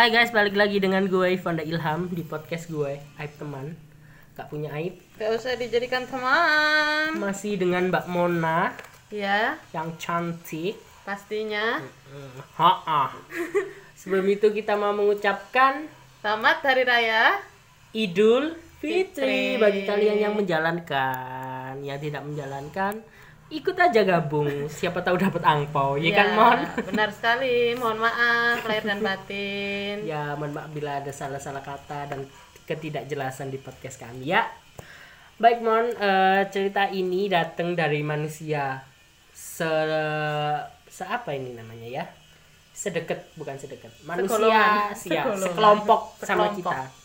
Hai guys, balik lagi dengan gue Ivanda Ilham di podcast gue Aib Teman Gak punya aib Gak usah dijadikan teman. Masih dengan Mbak Mona Ya, yang cantik pastinya. Ha Sebelum itu kita mau mengucapkan Selamat Hari Raya. Idul Fitri Fitri. bagi kalian yang menjalankan Yang tidak menjalankan ikut aja gabung siapa tahu dapat angpau ya kan Mon? Benar sekali. Mohon maaf lahir dan batin. ya mohon maaf bila ada salah-salah kata dan ketidakjelasan di podcast kami ya. Baik Mon eh, cerita ini datang dari manusia se se apa ini namanya ya? Sedekat bukan sedekat. Manusia sia, Segolongan. sekelompok sama kita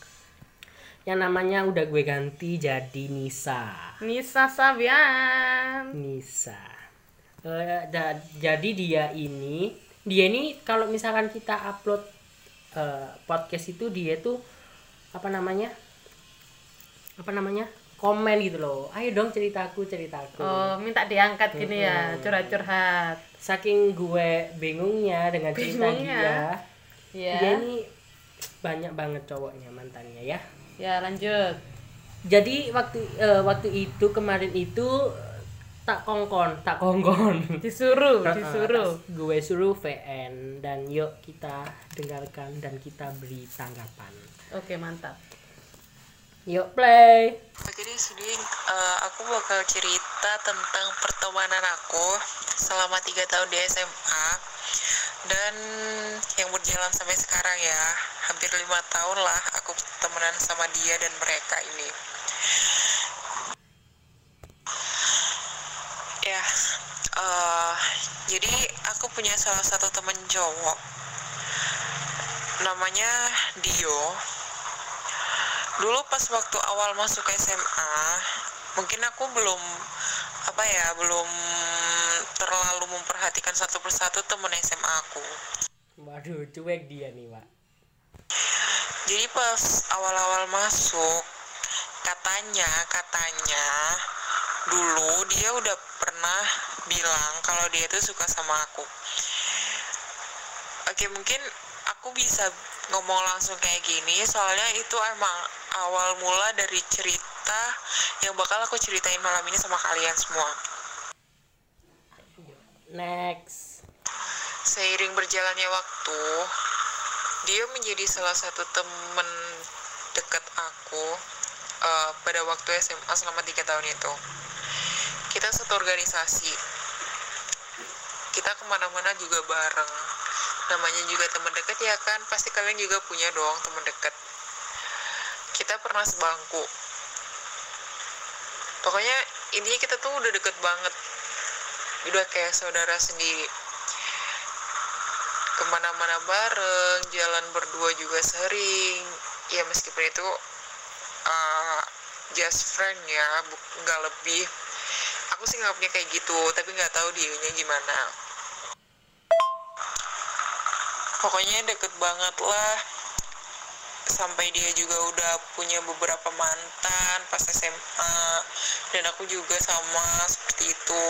yang namanya udah gue ganti jadi Nisa Nisa Sabian. Nisa. Eh, da- jadi dia ini, dia ini kalau misalkan kita upload eh, podcast itu dia tuh apa namanya? Apa namanya? Komen gitu loh. Ayo dong ceritaku, ceritaku. Oh, minta diangkat gini ya, curhat-curhat. Saking gue bingungnya dengan cerita Bingungnya? dia. Ya. Dia ini banyak banget cowoknya mantannya ya. Ya, lanjut. Jadi waktu eh, waktu itu kemarin itu tak kongkon, tak kongkon. Disuruh, disuruh. gue suruh VN dan yuk kita dengarkan dan kita beri tanggapan. Oke, mantap. Yuk play. Oke di sini eh, aku bakal cerita tentang pertemanan aku selama tiga tahun di SMA dan yang berjalan sampai sekarang ya hampir lima tahun lah aku temenan sama dia dan mereka ini. Ya, eh, jadi aku punya salah satu temen cowok namanya Dio dulu pas waktu awal masuk SMA mungkin aku belum apa ya belum terlalu memperhatikan satu persatu temen SMA aku. Waduh, cuek dia nih, Pak. jadi pas awal-awal masuk katanya katanya dulu dia udah pernah bilang kalau dia tuh suka sama aku. Oke mungkin aku bisa ngomong langsung kayak gini soalnya itu emang awal mula dari cerita yang bakal aku ceritain malam ini sama kalian semua Next. seiring berjalannya waktu dia menjadi salah satu temen dekat aku eh, pada waktu SMA selama tiga tahun itu. Kita satu organisasi. Kita ke mana-mana juga bareng. Namanya juga teman dekat ya kan? Pasti kalian juga punya dong teman dekat kita pernah sebangku. Pokoknya intinya kita tuh udah deket banget udah kayak saudara sendiri. Ke mana-mana bareng jalan berdua juga sering. Ya meskipun itu uh, just friend ya nggak lebih. Aku sih nganggapnya kayak gitu tapi nggak tahu dianya gimana. Pokoknya deket banget lah. Sampai dia juga udah punya beberapa mantan pas SMA dan aku juga sama seperti itu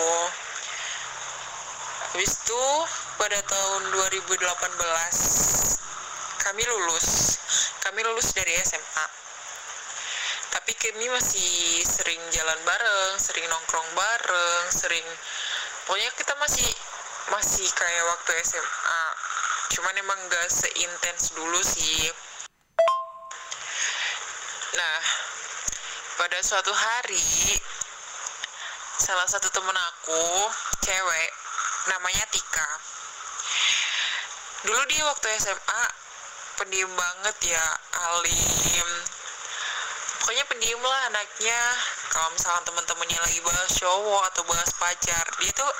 habis itu pada tahun 2018 kami lulus. Kami lulus dari SMA tapi kami masih sering jalan bareng sering nongkrong bareng sering pokoknya kita masih masih kayak waktu SMA cuman emang gak seintens dulu sih. Nah pada suatu hari salah satu temen aku cewek namanya Tika. Dulu dia waktu SMA pendiam banget ya alim. Pokoknya pendiam lah anaknya. Kalau misalnya teman-temannya lagi bahas cowok atau bahas pacar dia tuh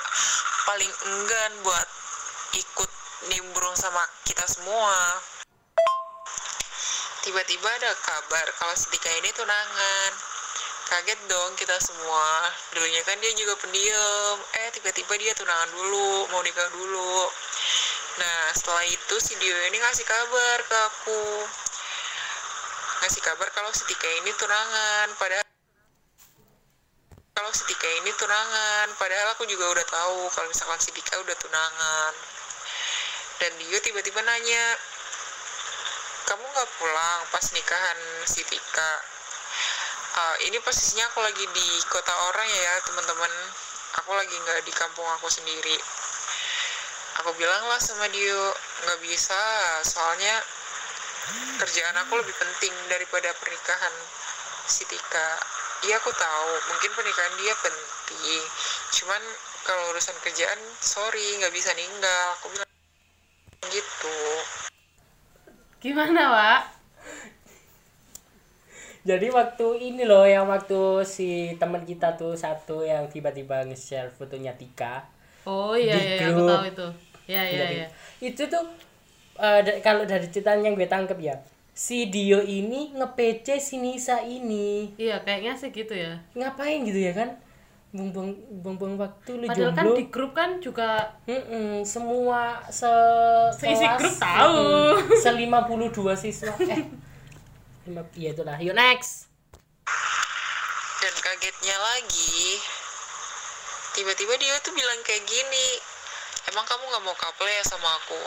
paling enggan buat ikut nimbrung sama kita semua. Tiba-tiba ada kabar kalau si Tika ini tunangan kaget dong kita semua. Dulunya kan dia juga pendiam. Eh tiba-tiba dia tunangan dulu mau nikah dulu. Nah setelah itu si Dio ini ngasih kabar ke aku. Ngasih kabar kalau si Tika ini tunangan padahal kalau si Tika ini tunangan padahal aku juga udah tahu kalau misalkan si Tika udah tunangan. Dan Dio tiba-tiba nanya kamu nggak pulang pas nikahan si Tika Uh, ini posisinya aku lagi di kota orang ya teman-teman. Aku lagi nggak di kampung aku sendiri. Aku bilang lah sama dia nggak bisa soalnya kerjaan aku lebih penting daripada pernikahan si Tika. Iya aku tahu mungkin pernikahan dia penting. Cuman kalau urusan kerjaan sorry nggak bisa ninggal. Aku bilang gitu. Gimana, Wak? Jadi waktu ini loh yang waktu si teman kita tuh satu yang tiba-tiba nge-share fotonya Tika Oh iya iya, iya, aku grup. tahu itu. Iya iya Jadi, iya. itu tuh eh, da- kalau dari cerita yang gue tangkep ya si Dio ini nge-PC si Nisa ini Iya, kayaknya sih gitu ya. ngapain gitu ya kan buang-buang buang-buang waktu lu Padahal kan jomblo di grup kan juga Mm-mm, semua se Seisi grup tahu. se 52 siswa eh lima iya itulah yuk next dan kagetnya lagi tiba-tiba dia tuh bilang kayak gini emang kamu nggak mau couple ya sama aku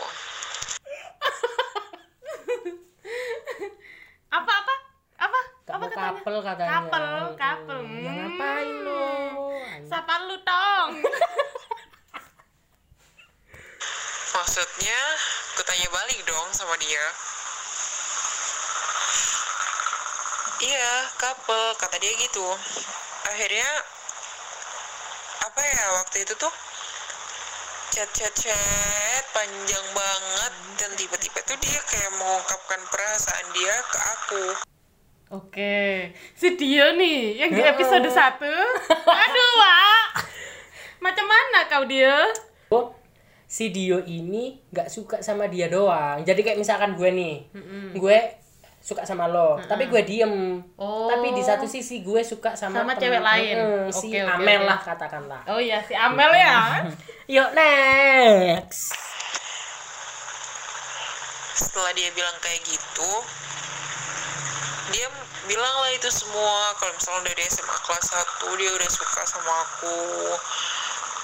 apa apa? Apa? Gak apa katanya? couple katanya Couple, Mm-mm. couple. ya Hmm. ngapain lo Sapa lu tong. maksudnya aku tanya balik dong sama dia iya couple kata dia gitu. Akhirnya apa ya waktu itu tuh chat chat chat panjang banget dan tiba-tiba tuh dia kayak mengungkapkan perasaan dia ke aku. Oke, si Dio nih yang di episode 1 Aduh, Wak. Macam mana kau Dio? Oh, si Dio ini nggak suka sama dia doang. Jadi kayak misalkan gue nih gue suka sama lo tapi gue diem Oh. tapi di satu sisi gue suka sama, Sama cewek lain. Mm, si Oke, oke, Amel oke. lah katakanlah Oh iya, si Amel ya. yuk next setelah dia bilang kayak gitu dia bilang lah itu semua kalau misalnya dari SMA kelas 1 dia udah suka sama aku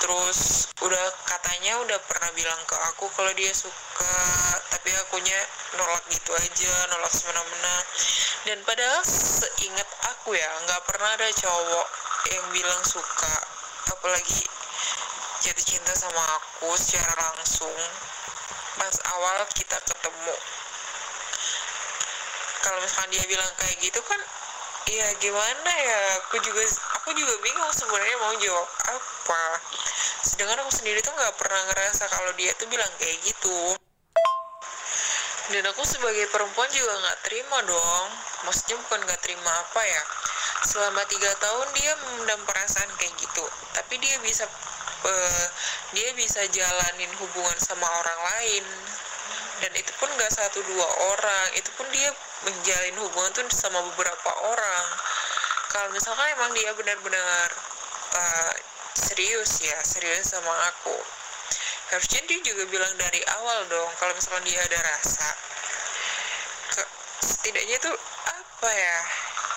terus udah katanya udah pernah bilang ke aku kalau dia suka tapi akunya nolak gitu aja nolak semena-mena. Dan padahal seingat aku ya nggak pernah ada cowok yang bilang suka. Apalagi jatuh cinta sama aku secara langsung. Pas awal kita ketemu kalau misalkan dia bilang kayak gitu kan ya gimana ya? Aku juga aku juga bingung sebenarnya mau jawab apa. Sedangkan aku sendiri tuh nggak pernah ngerasa kalau dia tuh bilang kayak gitu. Dan aku sebagai perempuan juga nggak terima dong. Maksudnya bukan nggak terima apa ya. Selama tiga tahun dia memendam perasaan kayak gitu. Tapi dia bisa eh, dia bisa jalanin hubungan sama orang lain dan itu pun nggak satu dua orang. Itu pun dia menjalin hubungan tuh sama beberapa orang. Kalau misalkan emang dia benar-benar eh, serius ya serius sama aku. Harusnya dia juga bilang dari awal dong kalau misalkan dia ada rasa Ke- setidaknya tuh apa ya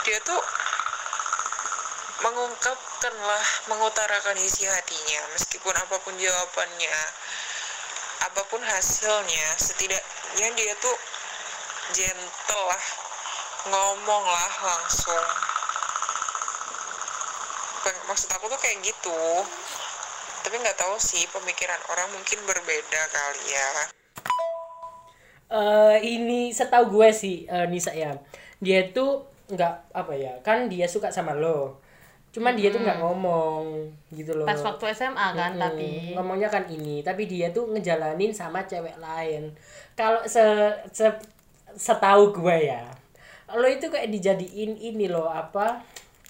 dia tuh mengungkapkan lah mengutarakan isi hatinya meskipun apa pun jawabannya apa pun hasilnya setidaknya dia tuh gentle lah ngomong lah langsung. Maksud aku tuh kayak gitu. Tapi nggak tahu sih pemikiran orang mungkin berbeda kali ya. Eh ini setahu gue sih eh, Nisa ya. Dia tuh nggak apa ya kan dia suka sama lo cuman dia tuh nggak ngomong gitu loh Pas waktu SMA kan, Mm-mm. tapi ngomongnya kan ini tapi dia tuh ngejalanin sama cewek lain kalau se, se setahu gue ya lo itu kayak dijadiin ini loh apa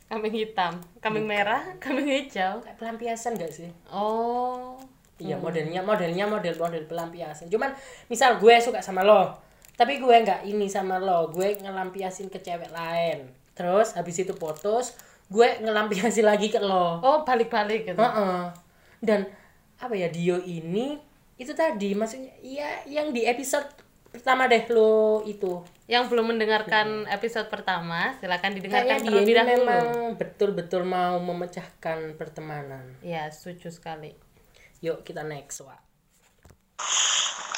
kambing hitam, kambing merah, kambing hijau. kayak pelampiasan gak sih Oh. Iya modelnya modelnya model model pelampiasan. Cuman misal gue suka sama lo, tapi gue nggak ini sama lo, gue ngelampiasin ke cewek lain. Terus habis itu putus, gue ngelampiasin lagi ke lo. Oh, balik-balik gitu. Heeh. Dan apa ya Dio ini itu tadi maksudnya iya yang di episode pertama deh lo itu. Yang belum mendengarkan episode pertama, silakan Kayaknya didengarkan dia terlebih ini dahulu. memang betul-betul mau memecahkan pertemanan. Ya, setuju sekali. Yuk kita next, Wak.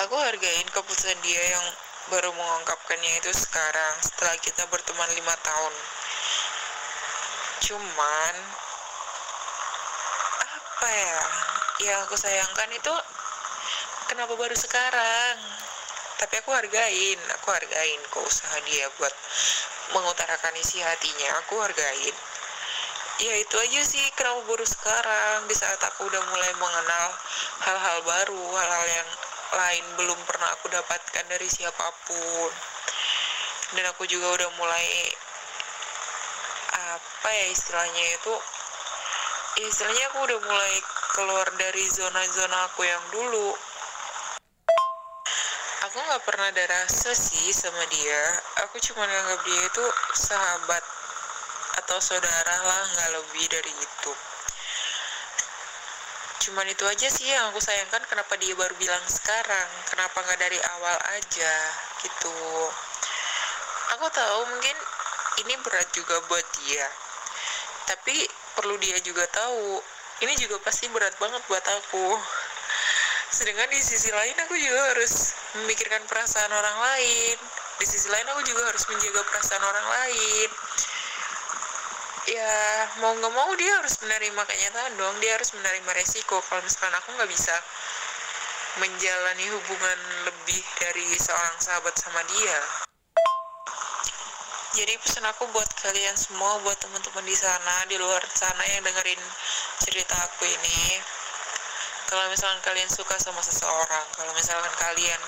aku hargain keputusan dia yang baru mengungkapkannya itu sekarang setelah kita berteman lima tahun cuman apa ya yang aku sayangkan itu kenapa baru sekarang? Tapi aku hargain aku hargain kok usaha dia buat mengutarakan isi hatinya aku hargain. Ya itu aja sih kenapa baru sekarang? Di saat aku udah mulai mengenal hal-hal baru hal-hal yang lain belum pernah aku dapatkan dari siapa pun. Dan aku juga udah mulai apa ya istilahnya itu ya istilahnya aku udah mulai keluar dari zona-zona aku yang dulu. Aku nggak pernah ada rasa sih sama dia. Aku cuma nganggap dia itu sahabat atau saudara lah nggak lebih dari itu. Cuman itu aja sih yang aku sayangkan kenapa dia baru bilang sekarang kenapa nggak dari awal aja gitu. Aku tahu mungkin ini berat juga buat dia. Tapi perlu dia juga tahu ini juga pasti berat banget buat aku. Sedangkan di sisi lain aku juga harus memikirkan perasaan orang lain. Di sisi lain aku juga harus menjaga perasaan orang lain. Ya mau nggak mau dia harus menerima kenyataan dong. Dia harus menerima resiko kalau misalkan aku nggak bisa menjalani hubungan lebih dari seorang sahabat sama dia jadi pesan aku buat kalian semua buat teman-teman di sana di luar sana yang dengerin cerita aku ini. Kalau misalkan kalian suka sama seseorang kalau misalkan kalian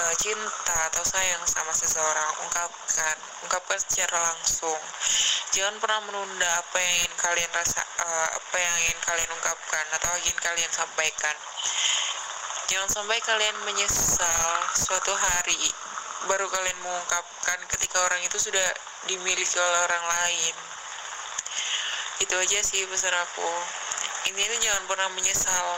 uh, cinta atau sayang sama seseorang ungkapkan. Ungkapkan secara langsung. Jangan pernah menunda apa yang ingin kalian rasa uh, apa yang ingin kalian ungkapkan atau ingin kalian sampaikan. Jangan sampai kalian menyesal suatu hari baru kalian mengungkapkan ketika orang itu sudah dimiliki oleh orang lain. Itu aja sih pesan aku. Ini tuh jangan pernah menyesal.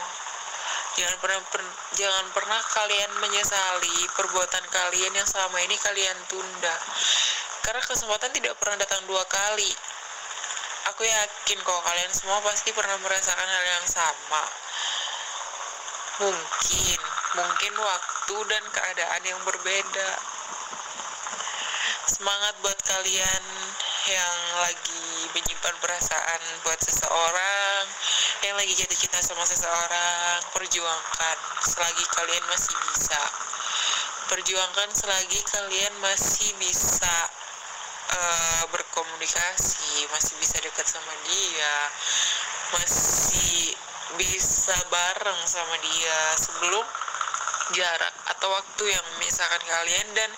Jangan pernah per, jangan pernah kalian menyesali perbuatan kalian yang selama ini kalian tunda. Karena kesempatan tidak pernah datang dua kali. Aku yakin kok kalian semua pasti pernah merasakan hal yang sama. Mungkin mungkin waktu dan keadaan yang berbeda. Semangat buat kalian yang lagi menyimpan perasaan buat seseorang yang lagi jatuh cinta sama seseorang perjuangkan selagi kalian masih bisa. Perjuangkan selagi kalian masih bisa uh, berkomunikasi masih bisa dekat sama dia masih bisa bareng sama dia. Sebelum jarak atau waktu yang memisahkan kalian dan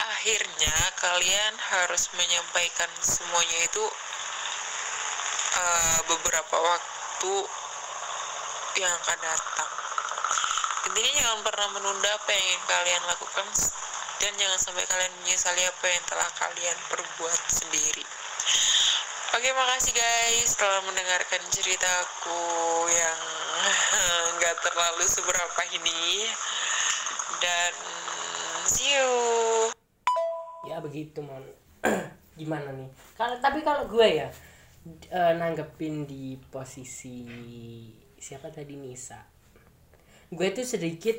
akhirnya kalian harus menyampaikan semuanya itu uh, beberapa waktu yang akan datang. Intinya jangan pernah menunda apa yang ingin kalian lakukan dan jangan sampai kalian menyesali apa yang telah kalian perbuat sendiri. Oke, makasih guys telah mendengarkan ceritaku yang nggak terlalu seberapa ini. Dan see you. ya begitu mon gimana nih kalau tapi kalau gue ya eh, nanggepin di posisi siapa tadi Nisa gue tuh sedikit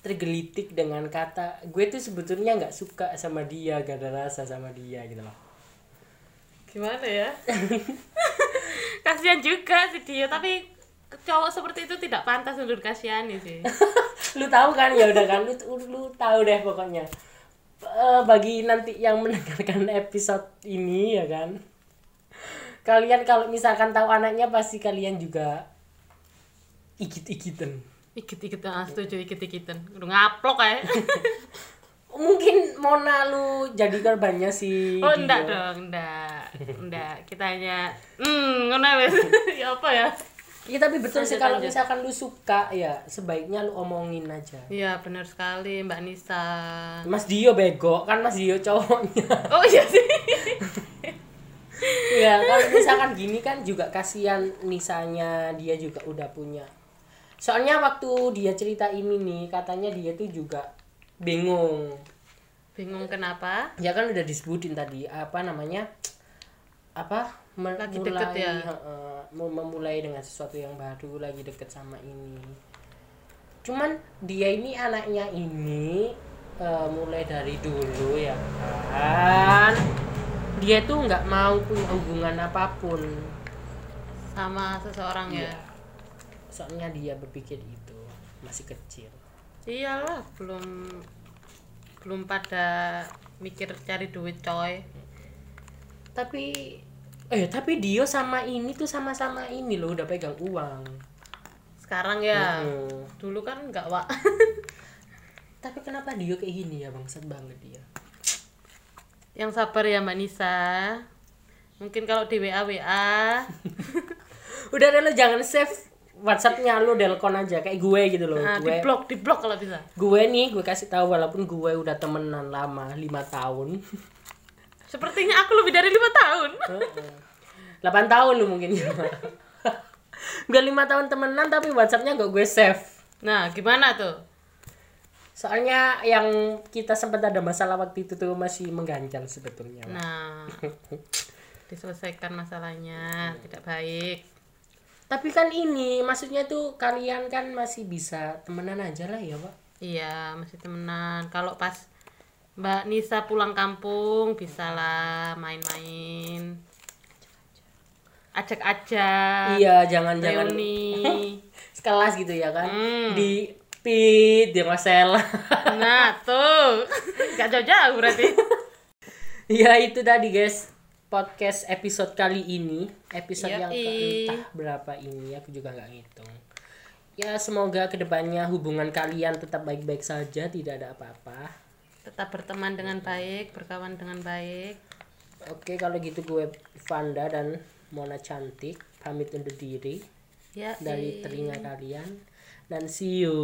tergelitik dengan kata gue tuh sebetulnya nggak suka sama dia gak ada rasa sama dia gitu loh Gimana ya? Kasihan juga sih dia, tapi cowok seperti itu tidak pantas untuk dikasihani sih. lu tahu kan ya udah kan lu lu tahu deh pokoknya Eh, bagi nanti yang mendengarkan episode ini ya kan kalian kalau misalkan tahu anaknya pasti kalian juga ikit-ikitan Ikit-ikitan, ah, setuju ikit-ikitan. Udah ngaplok ya. mungkin Mona lu jadi korbannya si Oh, enggak dong, enggak. Enggak, kita hanya hmm, ngono wes. ya apa ya? Iya tapi betul sih kalau lanjut. misalkan lu suka ya sebaiknya lu omongin aja. Iya, benar sekali Mbak Nisa. Mas Dio bego kan Mas Dio cowoknya. Oh iya sih. ya kalau misalkan gini kan juga kasihan Nisanya dia juga udah punya. Soalnya waktu dia cerita ini nih katanya dia tuh juga bingung. Bingung kenapa? Ya kan udah disebutin tadi apa namanya? Apa? Lagi deket ya? mau memulai dengan sesuatu yang baru lagi deket sama ini. Cuman dia ini anaknya ini eh, mulai dari dulu ya kan dia tuh nggak mau punya hubungan apa pun sama seseorang ya Iya. soalnya dia berpikir itu masih kecil iyalah belum belum pada mikir cari duit coy tapi eh tapi Dio sama ini tuh sama-sama ini loh udah pegang uang. Sekarang ya? Dulu kan enggak wa tapi kenapa Dio kayak gini ya bangsat banget dia? Yang sabar ya mbak Nisa. Mungkin kalau di WA WA udah deh lo jangan save WhatsAppnya lo delkon aja kayak gue gitu loh. Nah, di gue blok di blok kalau bisa. Gue nih gue kasih tahu walaupun gue udah temenan lama lima tahun sepertinya aku lebih dari lima tahun. 8 tahun lu mungkin. Biar lima tahun temenan tapi WhatsAppnya gak gue save. Nah gimana tuh? Soalnya yang kita sempat ada masalah waktu itu tuh masih mengganjal sebetulnya. Nah diselesaikan masalahnya tidak baik. Tapi kan ini maksudnya tuh kalian kan masih bisa temenan aja lah ya pak. Iya masih temenan. Kalau pas Mbak Nisa pulang kampung bisalah main-main. Ajak-ajak iya jangan jangan reuni. sekelas gitu ya kan? Hmm. di pit di Marcel. Nah tuh. Gak jauh-jauh berarti. Ya itu tadi guys. Podcast episode kali ini. Episode yang ke Yoi. entah berapa ini aku juga nggak ngitung. Ya semoga ke depannya hubungan kalian tetap baik-baik saja tidak ada apa-apa tetap berteman dengan baik berkawan dengan baik. Oke kalau gitu gue Vanda dan Mona cantik pamit undur diri ya dari telinga kalian. Dan see you